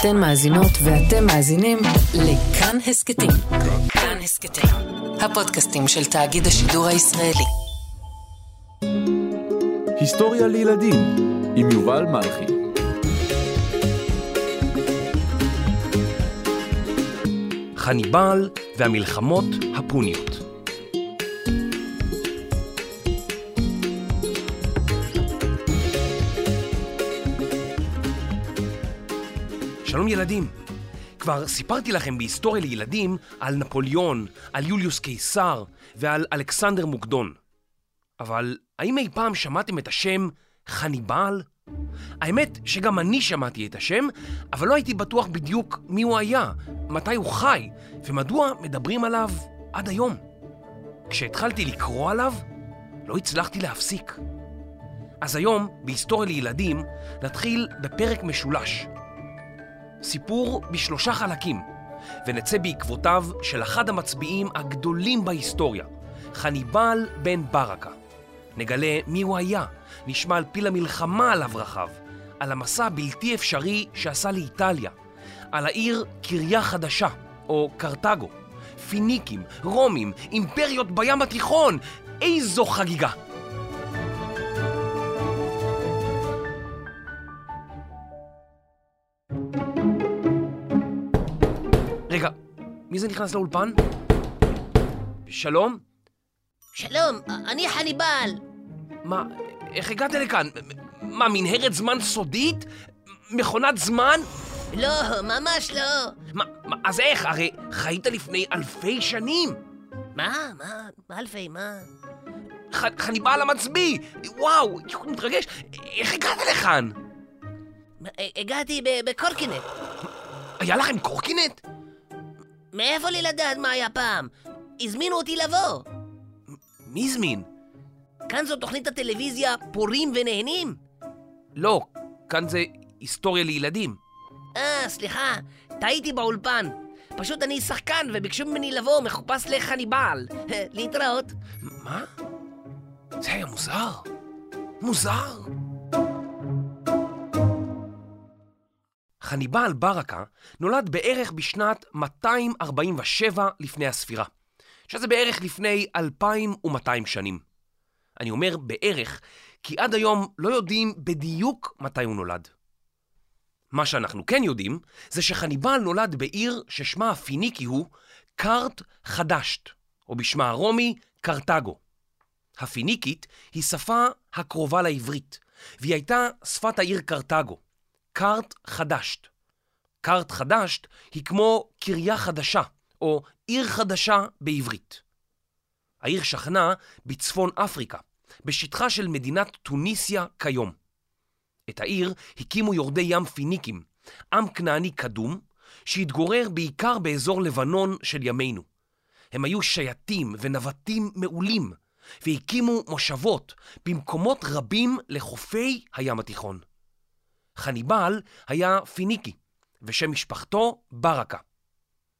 אתן מאזינות ואתם מאזינים לכאן הסכתים. כאן הסכתים, הפודקאסטים של תאגיד השידור הישראלי. היסטוריה לילדים עם יובל מלכי. חניבל והמלחמות הפוניות. שלום ילדים, כבר סיפרתי לכם בהיסטוריה לילדים על נפוליאון, על יוליוס קיסר ועל אלכסנדר מוקדון. אבל האם אי פעם שמעתם את השם חניבל? האמת שגם אני שמעתי את השם, אבל לא הייתי בטוח בדיוק מי הוא היה, מתי הוא חי, ומדוע מדברים עליו עד היום. כשהתחלתי לקרוא עליו, לא הצלחתי להפסיק. אז היום, בהיסטוריה לילדים, נתחיל בפרק משולש. סיפור בשלושה חלקים, ונצא בעקבותיו של אחד המצביעים הגדולים בהיסטוריה, חניבל בן ברקה. נגלה מי הוא היה, נשמע על פיל המלחמה עליו רחב, על המסע הבלתי אפשרי שעשה לאיטליה, על העיר קריה חדשה, או קרתגו, פיניקים, רומים, אימפריות בים התיכון, איזו חגיגה! מי זה נכנס לאולפן? שלום? שלום, אני חניבל. מה, איך הגעת לכאן? מה, מנהרת זמן סודית? מכונת זמן? לא, ממש לא. מה, מה, אז איך? הרי חיית לפני אלפי שנים. מה? מה? מה אלפי? מה? ח, חניבל המצביא! וואו, אני מתרגש. איך הגעת לכאן? מה, הגעתי בקורקינט. היה לכם קורקינט? מאיפה לי לדעת מה היה פעם? הזמינו אותי לבוא. מי הזמין? כאן זו תוכנית הטלוויזיה פורים ונהנים? לא, כאן זה היסטוריה לילדים. אה, סליחה, טעיתי באולפן. פשוט אני שחקן וביקשו ממני לבוא מחופש לחניבל. להתראות. מה? זה היה מוזר. מוזר. חניבל ברקה נולד בערך בשנת 247 לפני הספירה, שזה בערך לפני 2,200 שנים. אני אומר בערך, כי עד היום לא יודעים בדיוק מתי הוא נולד. מה שאנחנו כן יודעים, זה שחניבל נולד בעיר ששמה הפיניקי הוא קארט חדשת, או בשמה הרומי קרתגו. הפיניקית היא שפה הקרובה לעברית, והיא הייתה שפת העיר קרתגו, קארט חדשת. קארט חדשת היא כמו קריה חדשה, או עיר חדשה בעברית. העיר שכנה בצפון אפריקה, בשטחה של מדינת טוניסיה כיום. את העיר הקימו יורדי ים פיניקים, עם כנעני קדום, שהתגורר בעיקר באזור לבנון של ימינו. הם היו שייטים ונווטים מעולים, והקימו מושבות במקומות רבים לחופי הים התיכון. חניבל היה פיניקי, ושם משפחתו ברקה.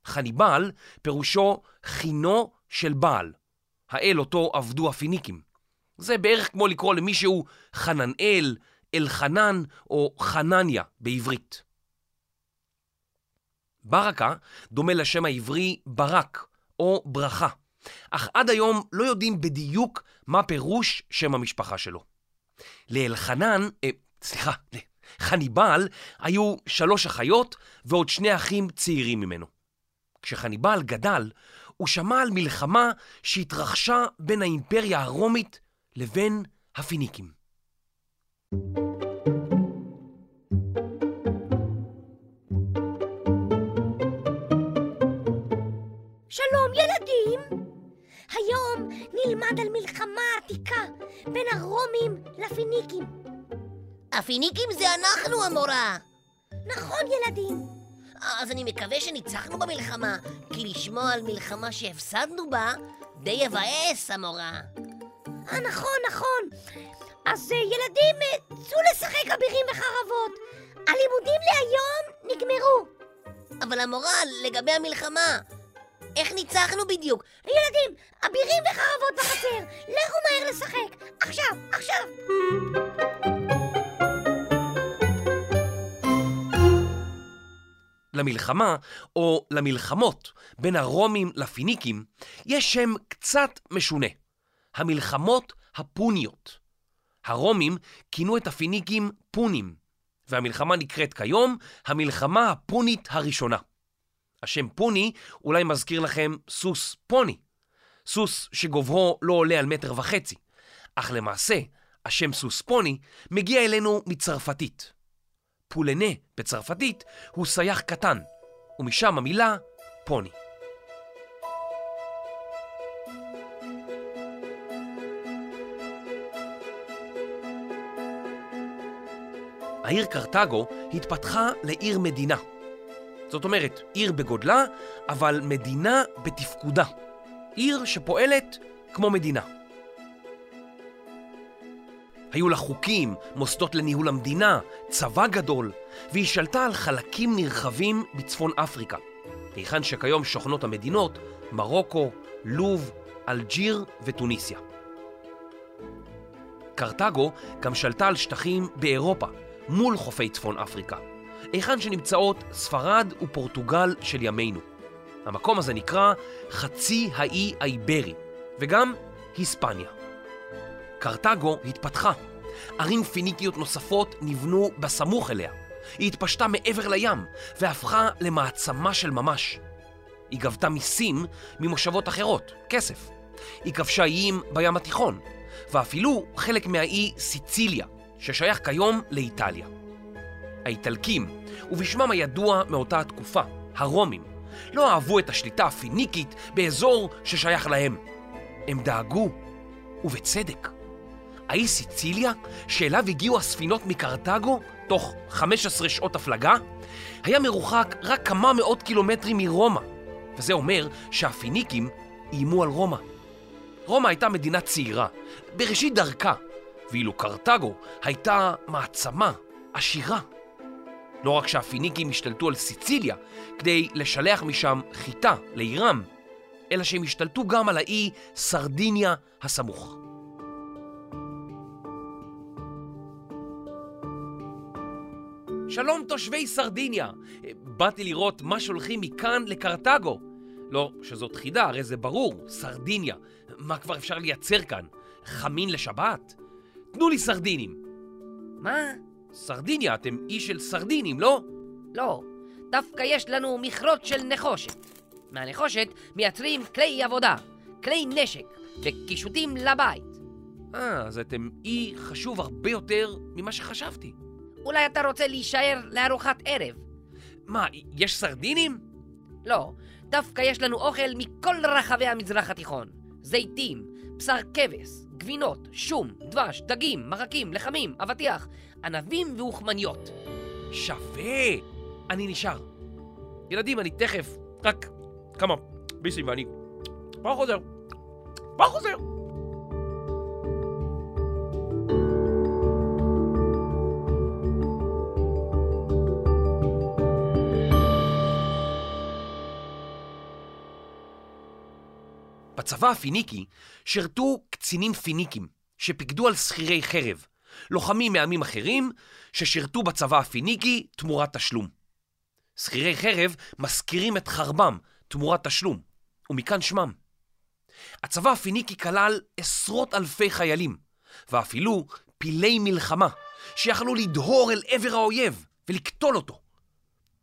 חניבל פירושו חינו של בעל, האל אותו עבדו הפיניקים. זה בערך כמו לקרוא למישהו חננאל, אלחנן או חנניה בעברית. ברקה דומה לשם העברי ברק או ברכה, אך עד היום לא יודעים בדיוק מה פירוש שם המשפחה שלו. לאלחנן, אה, סליחה, חניבל היו שלוש אחיות ועוד שני אחים צעירים ממנו. כשחניבל גדל, הוא שמע על מלחמה שהתרחשה בין האימפריה הרומית לבין הפיניקים. שלום ילדים! היום נלמד על מלחמה עתיקה בין הרומים לפיניקים. הפיניקים זה אנחנו, המורה. נכון ילדים, אז אני מקווה שניצחנו במלחמה, כי לשמוע על מלחמה שהפסדנו בה, די יבאס, המורה. אה נכון נכון. אז אה, ילדים, אה, צאו לשחק אבירים וחרבות. הלימודים להיום נגמרו. אבל המורה, לגבי המלחמה, איך ניצחנו בדיוק? ילדים, אבירים וחרבות בחצר, לכו מהר לשחק. עכשיו, עכשיו. למלחמה, או למלחמות, בין הרומים לפיניקים, יש שם קצת משונה. המלחמות הפוניות. הרומים כינו את הפיניקים פונים, והמלחמה נקראת כיום המלחמה הפונית הראשונה. השם פוני אולי מזכיר לכם סוס פוני, סוס שגובהו לא עולה על מטר וחצי, אך למעשה השם סוס פוני מגיע אלינו מצרפתית. פולנה בצרפתית הוא סייח קטן, ומשם המילה פוני. העיר קרתגו התפתחה לעיר מדינה. זאת אומרת, עיר בגודלה, אבל מדינה בתפקודה. עיר שפועלת כמו מדינה. היו לה חוקים, מוסדות לניהול המדינה, צבא גדול, והיא שלטה על חלקים נרחבים בצפון אפריקה, היכן שכיום שוכנות המדינות מרוקו, לוב, אלג'יר וטוניסיה. קרתגו גם שלטה על שטחים באירופה, מול חופי צפון אפריקה, היכן שנמצאות ספרד ופורטוגל של ימינו. המקום הזה נקרא חצי האי האיברי, וגם היספניה. קרתגו התפתחה. ערים פיניקיות נוספות נבנו בסמוך אליה. היא התפשטה מעבר לים והפכה למעצמה של ממש. היא גבתה מיסים ממושבות אחרות, כסף. היא כבשה איים בים התיכון, ואפילו חלק מהאי סיציליה, ששייך כיום לאיטליה. האיטלקים, ובשמם הידוע מאותה התקופה, הרומים, לא אהבו את השליטה הפיניקית באזור ששייך להם. הם דאגו, ובצדק. האי סיציליה, שאליו הגיעו הספינות מקרתגו תוך 15 שעות הפלגה, היה מרוחק רק כמה מאות קילומטרים מרומא, וזה אומר שהפיניקים איימו על רומא. רומא הייתה מדינה צעירה, בראשית דרכה, ואילו קרתגו הייתה מעצמה עשירה. לא רק שהפיניקים השתלטו על סיציליה כדי לשלח משם חיטה לעירם, אלא שהם השתלטו גם על האי סרדיניה הסמוך. שלום תושבי סרדיניה, באתי לראות מה שולחים מכאן לקרתגו. לא שזאת חידה, הרי זה ברור, סרדיניה. מה כבר אפשר לייצר כאן? חמין לשבת? תנו לי סרדינים. מה? סרדיניה, אתם אי של סרדינים, לא? לא, דווקא יש לנו מכרות של נחושת. מהנחושת מייצרים כלי עבודה, כלי נשק וקישוטים לבית. אה, אז אתם אי חשוב הרבה יותר ממה שחשבתי. אולי אתה רוצה להישאר לארוחת ערב? מה, יש סרדינים? לא, דווקא יש לנו אוכל מכל רחבי המזרח התיכון. זיתים, בשר כבש, גבינות, שום, דבש, דגים, מרקים, לחמים, אבטיח, ענבים ואוכמניות. שווה! אני נשאר. ילדים, אני תכף, רק כמה ביסים ואני כבר חוזר. כבר חוזר! בצבא הפיניקי שירתו קצינים פיניקים שפיקדו על שכירי חרב, לוחמים מעמים אחרים ששירתו בצבא הפיניקי תמורת תשלום. שכירי חרב משכירים את חרבם תמורת תשלום, ומכאן שמם. הצבא הפיניקי כלל עשרות אלפי חיילים, ואפילו פילי מלחמה, שיכלו לדהור אל עבר האויב ולקטול אותו.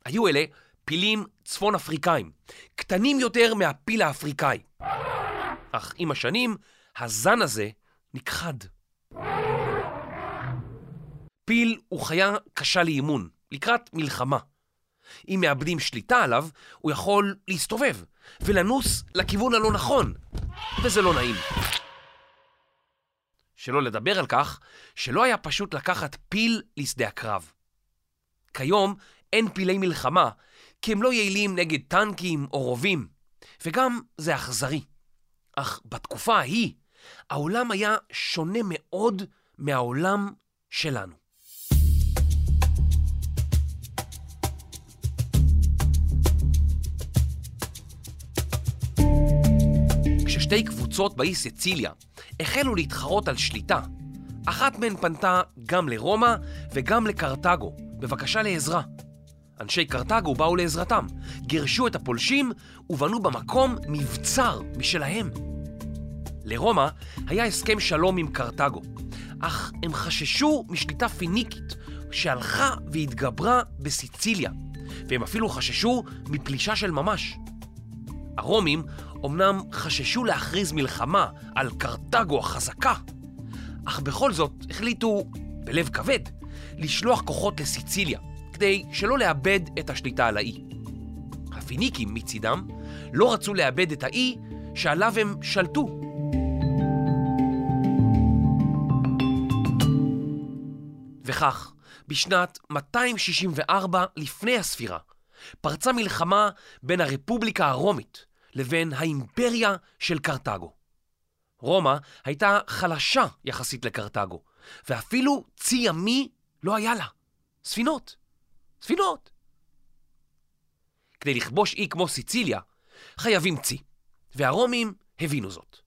היו אלה פילים צפון אפריקאים, קטנים יותר מהפיל האפריקאי. אך עם השנים, הזן הזה נכחד. פיל הוא חיה קשה לאימון, לקראת מלחמה. אם מאבדים שליטה עליו, הוא יכול להסתובב ולנוס לכיוון הלא נכון, וזה לא נעים. שלא לדבר על כך שלא היה פשוט לקחת פיל לשדה הקרב. כיום אין פילי מלחמה, כי הם לא יעילים נגד טנקים או רובים, וגם זה אכזרי. אך בתקופה ההיא, העולם היה שונה מאוד מהעולם שלנו. כששתי קבוצות באי סציליה החלו להתחרות על שליטה, אחת מהן פנתה גם לרומא וגם לקרתגו, בבקשה לעזרה. אנשי קרתגו באו לעזרתם, גירשו את הפולשים ובנו במקום מבצר משלהם. לרומא היה הסכם שלום עם קרתגו, אך הם חששו משליטה פיניקית שהלכה והתגברה בסיציליה, והם אפילו חששו מפלישה של ממש. הרומים אמנם חששו להכריז מלחמה על קרתגו החזקה, אך בכל זאת החליטו, בלב כבד, לשלוח כוחות לסיציליה, כדי שלא לאבד את השליטה על האי. הפיניקים מצידם לא רצו לאבד את האי שעליו הם שלטו. וכך, בשנת 264 לפני הספירה, פרצה מלחמה בין הרפובליקה הרומית לבין האימפריה של קרתגו. רומא הייתה חלשה יחסית לקרתגו, ואפילו צי ימי לא היה לה. ספינות. ספינות. כדי לכבוש אי כמו סיציליה, חייבים צי, והרומים הבינו זאת.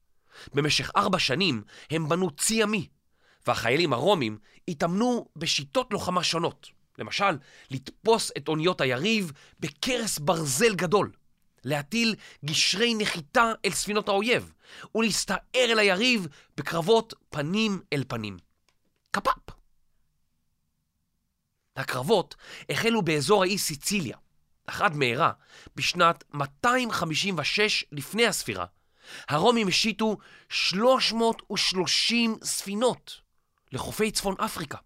במשך ארבע שנים הם בנו צי ימי, והחיילים הרומים התאמנו בשיטות לוחמה שונות. למשל, לתפוס את אוניות היריב בקרס ברזל גדול, להטיל גשרי נחיתה אל ספינות האויב, ולהסתער אל היריב בקרבות פנים אל פנים. קפאפ. הקרבות החלו באזור האי סיציליה, אך עד מהרה, בשנת 256 לפני הספירה, הרומים השיתו 330 ספינות לחופי צפון אפריקה.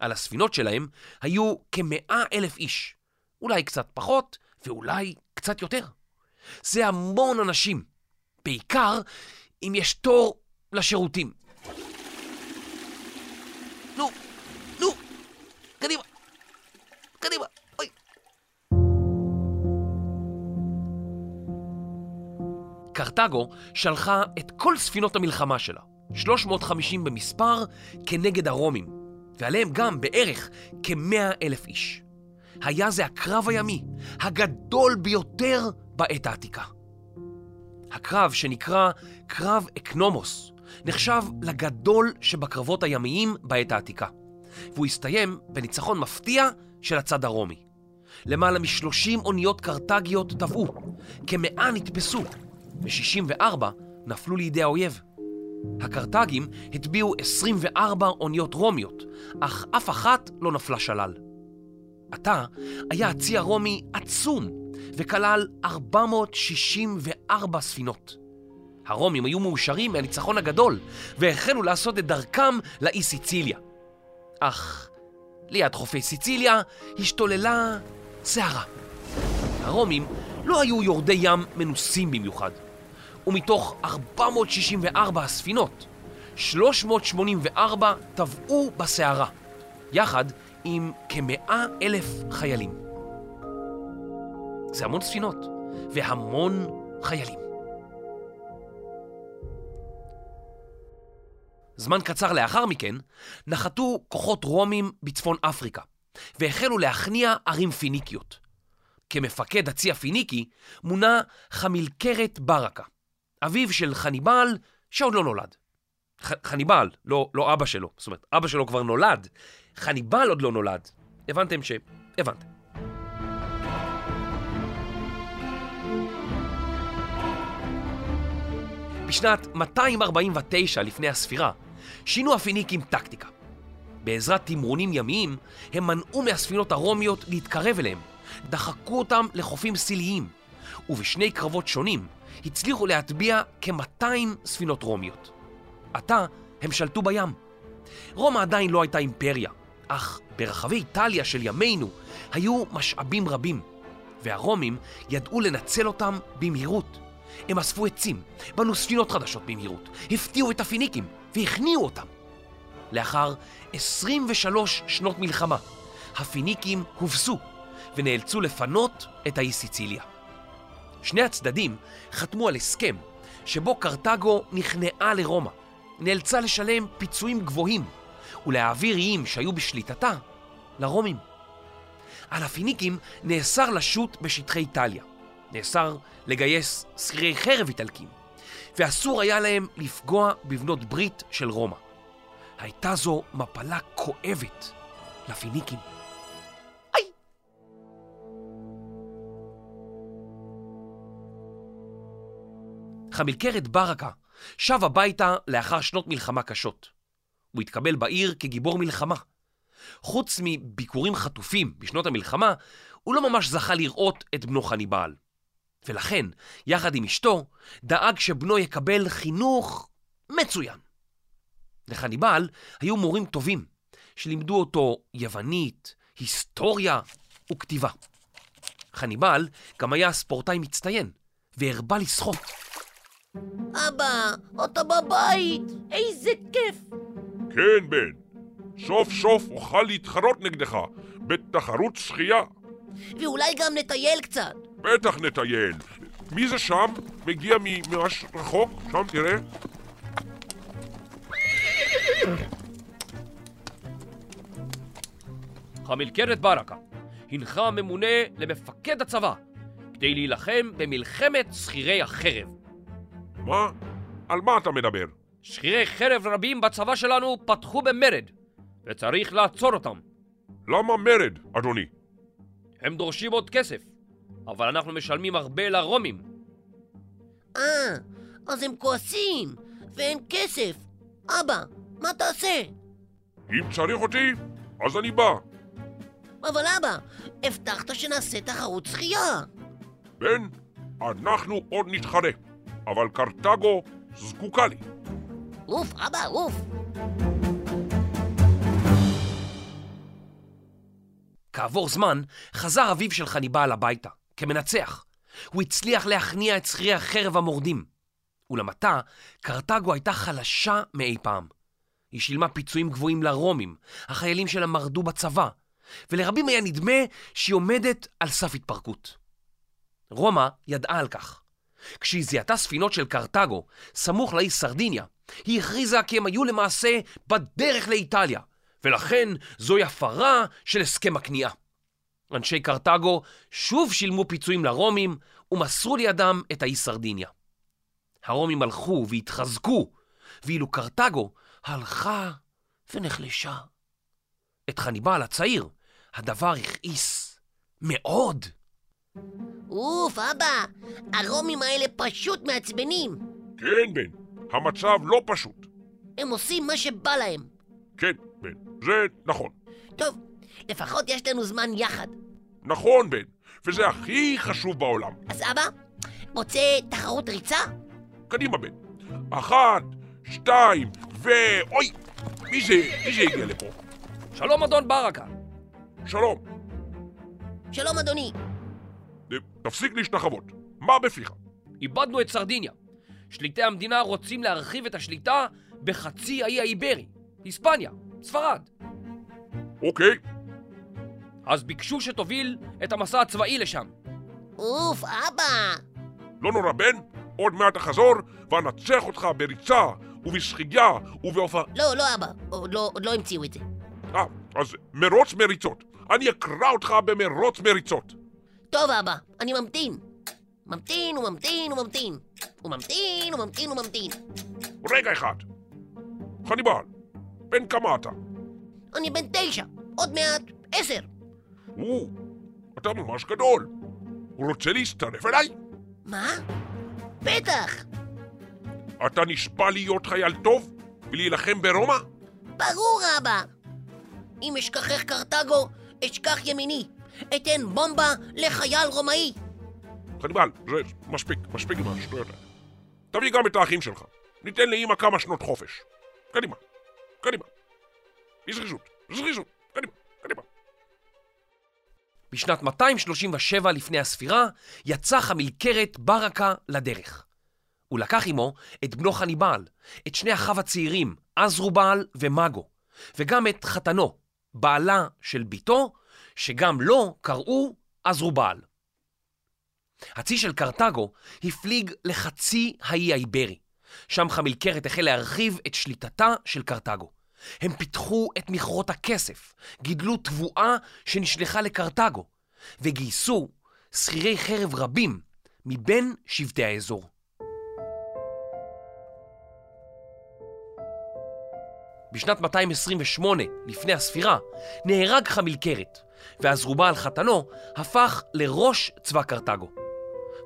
על הספינות שלהם היו כמאה אלף איש, אולי קצת פחות ואולי קצת יותר. זה המון אנשים, בעיקר אם יש תור לשירותים. קדימה, קדימה, אוי. קרתגו שלחה את כל ספינות המלחמה שלה, 350 במספר, כנגד הרומים, ועליהם גם בערך כמאה אלף איש. היה זה הקרב הימי הגדול ביותר בעת העתיקה. הקרב שנקרא קרב אקנומוס נחשב לגדול שבקרבות הימיים בעת העתיקה, והוא הסתיים בניצחון מפתיע של הצד הרומי. למעלה מ-30 אוניות קרתגיות טבעו, כמאה נתפסו, ו-64 נפלו לידי האויב. הקרתגים הטביעו 24 אוניות רומיות, אך אף אחת לא נפלה שלל. עתה היה הצי הרומי עצום וכלל 464 ספינות. הרומים היו מאושרים מהניצחון הגדול והחלו לעשות את דרכם לאי סיציליה. אך ליד חופי סיציליה השתוללה סערה. הרומים לא היו יורדי ים מנוסים במיוחד, ומתוך 464 הספינות, 384 טבעו בסערה, יחד עם כמאה אלף חיילים. זה המון ספינות והמון חיילים. זמן קצר לאחר מכן נחתו כוחות רומים בצפון אפריקה והחלו להכניע ערים פיניקיות. כמפקד הצי הפיניקי מונה חמילקרת ברקה, אביו של חניבל שעוד לא נולד. ח- חניבל, לא, לא אבא שלו, זאת אומרת, אבא שלו כבר נולד, חניבל עוד לא נולד. הבנתם ש... הבנתם. בשנת 249 לפני הספירה, שינו הפיניקים טקטיקה. בעזרת תמרונים ימיים, הם מנעו מהספינות הרומיות להתקרב אליהם, דחקו אותם לחופים סיליים, ובשני קרבות שונים הצליחו להטביע כ-200 ספינות רומיות. עתה הם שלטו בים. רומא עדיין לא הייתה אימפריה, אך ברחבי איטליה של ימינו היו משאבים רבים, והרומים ידעו לנצל אותם במהירות. הם אספו עצים, בנו ספינות חדשות במהירות, הפתיעו את הפיניקים והכניעו אותם. לאחר 23 שנות מלחמה, הפיניקים הובסו ונאלצו לפנות את האי סיציליה. שני הצדדים חתמו על הסכם שבו קרתגו נכנעה לרומא, נאלצה לשלם פיצויים גבוהים ולהעביר איים שהיו בשליטתה לרומים. על הפיניקים נאסר לשוט בשטחי איטליה, נאסר לגייס שכירי חרב איטלקים, ואסור היה להם לפגוע בבנות ברית של רומא. הייתה זו מפלה כואבת לפיניקים. חמילקרת ברקה שב הביתה לאחר שנות מלחמה קשות. הוא התקבל בעיר כגיבור מלחמה. חוץ מביקורים חטופים בשנות המלחמה, הוא לא ממש זכה לראות את בנו חניבעל. ולכן, יחד עם אשתו, דאג שבנו יקבל חינוך מצוין. לחניבעל היו מורים טובים, שלימדו אותו יוונית, היסטוריה וכתיבה. חניבעל גם היה ספורטאי מצטיין, והרבה לשחות. אבא, אתה בבית! איזה כיף! כן, בן. סוף סוף אוכל להתחרות נגדך בתחרות שחייה. ואולי גם נטייל קצת. בטח נטייל. מי זה שם? מגיע ממש רחוק? שם, תראה. חמילקרת ברקה הנחה ממונה למפקד הצבא כדי להילחם במלחמת שכירי החרב. מה? על מה אתה מדבר? שכירי חרב רבים בצבא שלנו פתחו במרד, וצריך לעצור אותם. למה מרד, אדוני? הם דורשים עוד כסף, אבל אנחנו משלמים הרבה לרומים. אה, אז הם כועסים, ואין כסף. אבא, מה תעשה? אם צריך אותי, אז אני בא. אבל אבא, הבטחת שנעשה תחרות שחייה. בן, אנחנו עוד נתחרה, אבל קרתגו זקוקה לי. אוף, אבא, אוף. כעבור זמן, חזר אביו של חניבעל הביתה, כמנצח. הוא הצליח להכניע את שכירי החרב המורדים. ולמטה, קרתגו הייתה חלשה מאי פעם. היא שילמה פיצויים גבוהים לרומים, החיילים שלה מרדו בצבא, ולרבים היה נדמה שהיא עומדת על סף התפרקות. רומא ידעה על כך. כשהיא זיהתה ספינות של קרתגו, סמוך לאי סרדיניה, היא הכריזה כי הם היו למעשה בדרך לאיטליה, ולכן זוהי הפרה של הסכם הכניעה. אנשי קרתגו שוב שילמו פיצויים לרומים ומסרו לידם את האי סרדיניה. הרומים הלכו והתחזקו, ואילו קרתגו הלכה ונחלשה. את חניבעל הצעיר הדבר הכעיס מאוד. אוף, אבא, הרומים האלה פשוט מעצבנים. כן, בן, המצב לא פשוט. הם עושים מה שבא להם. כן, בן, זה נכון. טוב, לפחות יש לנו זמן יחד. נכון, בן, וזה הכי חשוב בעולם. אז אבא, רוצה תחרות ריצה? קדימה, בן. אחת, שתיים, ו... אוי! מי זה, מי זה הגיע לפה? שלום אדון ברקה. שלום. שלום, אדוני. תפסיק להשתחוות. מה בפיך? איבדנו את סרדיניה. שליטי המדינה רוצים להרחיב את השליטה בחצי האי האיברי, היספניה, ספרד. אוקיי, אז ביקשו שתוביל את המסע הצבאי לשם. אוף, אבא. לא נורא, בן. עוד מעט אחזור, ואנצח אותך בריצה, ובשחייה, ובהופעה... לא, לא, אבא. עוד לא, עוד לא המציאו את זה. אה, אז מרוץ מריצות. אני אקרא אותך במרוץ מריצות. טוב, אבא, אני ממתין. ממתין וממתין וממתין. וממתין וממתין וממתין. רגע אחד. חניבעל, בן כמה אתה? אני בן תשע, עוד מעט עשר. או, אתה ממש גדול. הוא רוצה להצטרף אליי? מה? בטח! אתה נשבע להיות חייל טוב ולהילחם ברומא? ברור, אבא! אם אשכחך קרתגו, אשכח ימיני. אתן בומבה לחייל רומאי. חניבעל, זה מספיק, מספיק עם השטויות האלה. תביא גם את האחים שלך. ניתן לאמא כמה שנות חופש. קדימה, קדימה. בזריזות, בזריזות. בשנת 237 לפני הספירה יצא חמילקרת ברקה לדרך. הוא לקח עמו את בנו חניבעל, את שני אחיו הצעירים, עזרובעל ומאגו, וגם את חתנו, בעלה של בתו, שגם לו קראו עזרובעל. הצי של קרתגו הפליג לחצי האי האיברי. שם חמילקרת החל להרחיב את שליטתה של קרתגו. הם פיתחו את מכרות הכסף, גידלו תבואה שנשלחה לקרתגו, וגייסו שכירי חרב רבים מבין שבטי האזור. בשנת 228 לפני הספירה נהרג חמילקרת, ועזרובעל חתנו הפך לראש צבא קרתגו.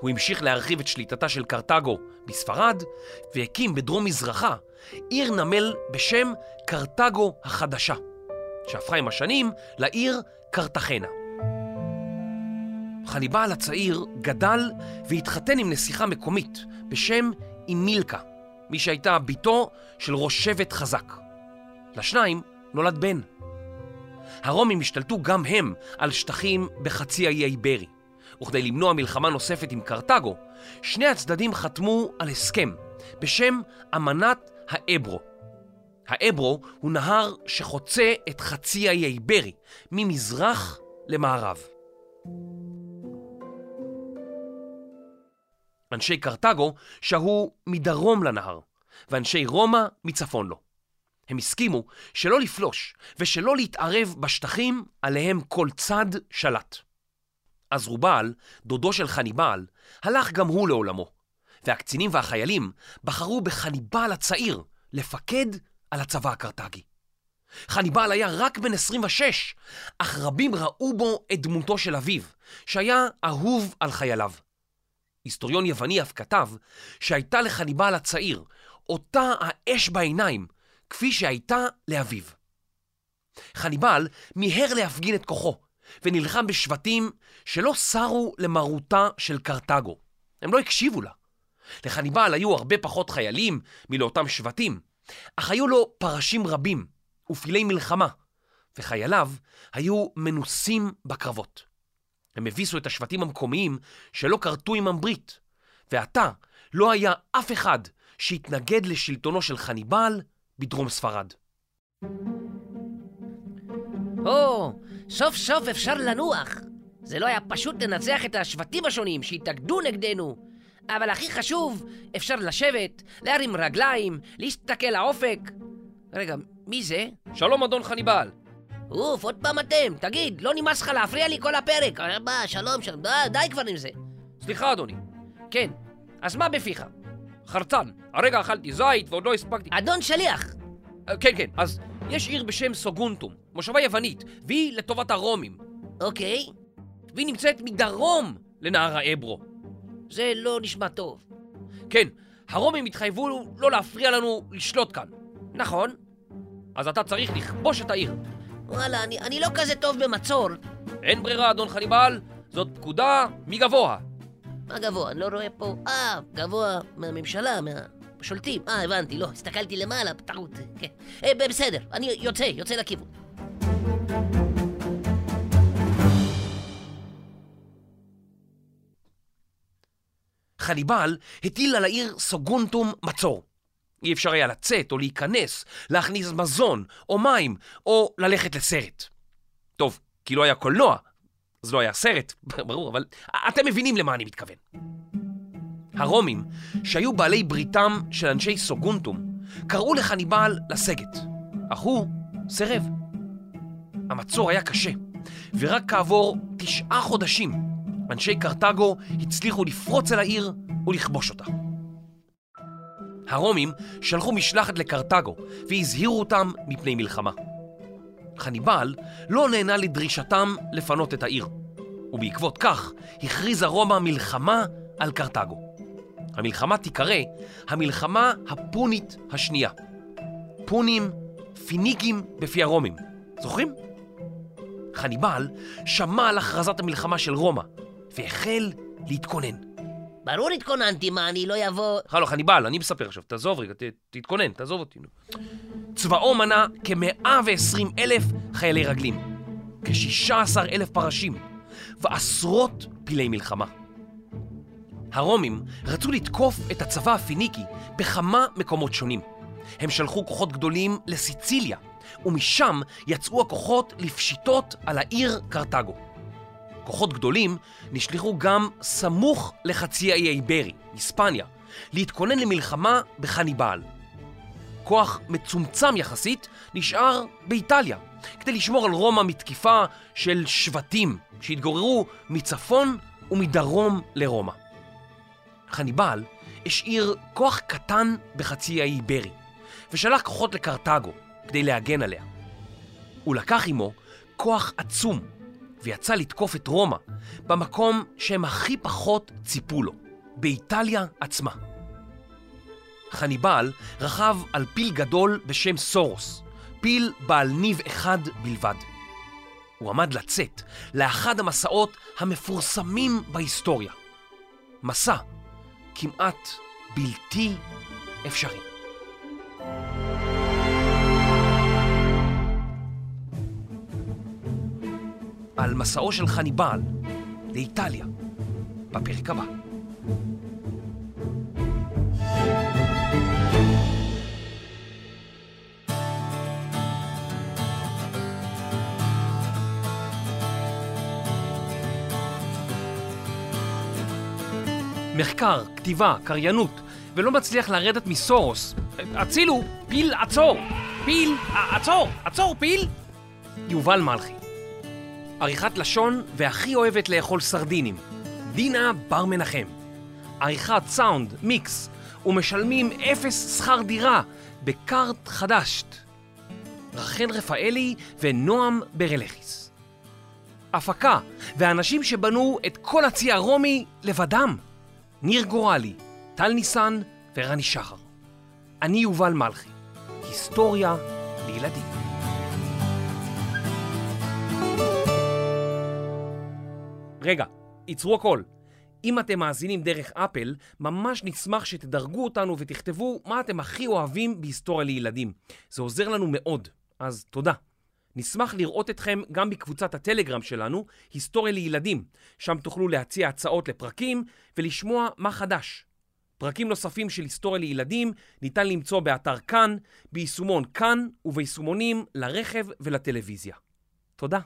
הוא המשיך להרחיב את שליטתה של קרתגו בספרד, והקים בדרום מזרחה עיר נמל בשם קרתגו החדשה, שהפכה עם השנים לעיר קרתחנה. חניבעל הצעיר גדל והתחתן עם נסיכה מקומית בשם אימילקה, מי שהייתה בתו של ראש שבט חזק. לשניים נולד בן. הרומים השתלטו גם הם על שטחים בחצי האי האיברי, וכדי למנוע מלחמה נוספת עם קרתגו, שני הצדדים חתמו על הסכם בשם אמנת האברו. האברו הוא נהר שחוצה את חצי האי האיברי, ממזרח למערב. אנשי קרתגו שהו מדרום לנהר, ואנשי רומא מצפון לו. הם הסכימו שלא לפלוש ושלא להתערב בשטחים עליהם כל צד שלט. אז רובל, דודו של חניבעל, הלך גם הוא לעולמו, והקצינים והחיילים בחרו בחניבעל הצעיר לפקד על הצבא הקרתגי. חניבעל היה רק בן 26, אך רבים ראו בו את דמותו של אביו, שהיה אהוב על חייליו. היסטוריון יווני אף כתב שהייתה לחניבעל הצעיר אותה האש בעיניים כפי שהייתה לאביו. חניבעל מיהר להפגין את כוחו ונלחם בשבטים שלא סרו למרותה של קרתגו. הם לא הקשיבו לה. לחניבעל היו הרבה פחות חיילים מלאותם שבטים, אך היו לו פרשים רבים ופילי מלחמה, וחייליו היו מנוסים בקרבות. הם הביסו את השבטים המקומיים שלא כרתו עמם ברית, ועתה לא היה אף אחד שהתנגד לשלטונו של חניבעל בדרום ספרד. או, סוף סוף אפשר לנוח. זה לא היה פשוט לנצח את השבטים השונים שהתאגדו נגדנו, אבל הכי חשוב, אפשר לשבת, להרים רגליים, להסתכל לאופק. רגע, מי זה? שלום אדון חניבעל. אוף, עוד פעם אתם. תגיד, לא נמאס לך להפריע לי כל הפרק? אה, מה, שלום, שלום, די, די כבר עם זה. סליחה אדוני. כן, אז מה בפיך? חרצן, הרגע אכלתי זית ועוד לא הספקתי... אדון שליח! אה, כן, כן, אז יש עיר בשם סוגונטום, מושבה יוונית, והיא לטובת הרומים. אוקיי, והיא נמצאת מדרום לנהר האברו. זה לא נשמע טוב. כן, הרומים התחייבו לא להפריע לנו לשלוט כאן. נכון. אז אתה צריך לכבוש את העיר. וואלה, אני, אני לא כזה טוב במצור. אין ברירה, אדון חניבעל, זאת פקודה מגבוה. מה גבוה? אני לא רואה פה... אה, גבוה מהממשלה, מהשולטים. אה, הבנתי, לא, הסתכלתי למעלה, בטעות. כן. אה, בסדר, אני יוצא, יוצא לכיוון. חניבעל הטיל על העיר סוגונטום מצור. אי אפשר היה לצאת או להיכנס, להכניס מזון או מים, או ללכת לסרט. טוב, כי לא היה קולנוע, אז לא היה סרט, ברור, אבל אתם מבינים למה אני מתכוון. הרומים, שהיו בעלי בריתם של אנשי סוגונטום, קראו לחניבעל לסגת, אך הוא סירב. המצור היה קשה, ורק כעבור תשעה חודשים אנשי קרתגו הצליחו לפרוץ אל העיר ולכבוש אותה. הרומים שלחו משלחת לקרתגו והזהירו אותם מפני מלחמה. חניבעל לא נהנה לדרישתם לפנות את העיר, ובעקבות כך הכריזה רומא מלחמה על קרתגו. המלחמה תיקרא המלחמה הפונית השנייה. פונים, פיניקים בפי הרומים. זוכרים? חניבעל שמע על הכרזת המלחמה של רומא והחל להתכונן. ברור התכוננתי, מה, אני לא אבוא... הלו, חניבעל, אני מספר עכשיו, תעזוב רגע, ת, תתכונן, תעזוב אותי. צבאו מנה כ-120 אלף חיילי רגלים, כ-16 אלף פרשים, ועשרות פילי מלחמה. הרומים רצו לתקוף את הצבא הפיניקי בכמה מקומות שונים. הם שלחו כוחות גדולים לסיציליה, ומשם יצאו הכוחות לפשיטות על העיר קרתגו. כוחות גדולים נשלחו גם סמוך לחצי האי האיברי, היספניה, להתכונן למלחמה בחניבעל. כוח מצומצם יחסית נשאר באיטליה, כדי לשמור על רומא מתקיפה של שבטים שהתגוררו מצפון ומדרום לרומא. חניבעל השאיר כוח קטן בחצי האי איברי, ושלח כוחות לקרתגו כדי להגן עליה. הוא לקח עמו כוח עצום, ויצא לתקוף את רומא במקום שהם הכי פחות ציפו לו, באיטליה עצמה. חניבל רכב על פיל גדול בשם סורוס, פיל בעל ניב אחד בלבד. הוא עמד לצאת לאחד המסעות המפורסמים בהיסטוריה. מסע כמעט בלתי אפשרי. על מסעו של חניבל לאיטליה, בפרק הבא. מחקר, כתיבה, קריינות, ולא מצליח לרדת מסורוס. הצילו! פיל, עצור! פיל, עצור! עצור, פיל! יובל מלכי. עריכת לשון והכי אוהבת לאכול סרדינים. דינה בר מנחם. עריכת סאונד, מיקס, ומשלמים אפס שכר דירה בקארט חדשת. רחל רפאלי ונועם ברלכיס. הפקה והאנשים שבנו את כל הצי הרומי לבדם. ניר גורלי, טל ניסן ורני שחר. אני יובל מלכי. היסטוריה לילדים. רגע, עצרו הכל. אם אתם מאזינים דרך אפל, ממש נשמח שתדרגו אותנו ותכתבו מה אתם הכי אוהבים בהיסטוריה לילדים. זה עוזר לנו מאוד, אז תודה. נשמח לראות אתכם גם בקבוצת הטלגרם שלנו, היסטוריה לילדים, שם תוכלו להציע הצעות לפרקים ולשמוע מה חדש. פרקים נוספים של היסטוריה לילדים ניתן למצוא באתר כאן, ביישומון כאן וביישומונים לרכב ולטלוויזיה. תודה.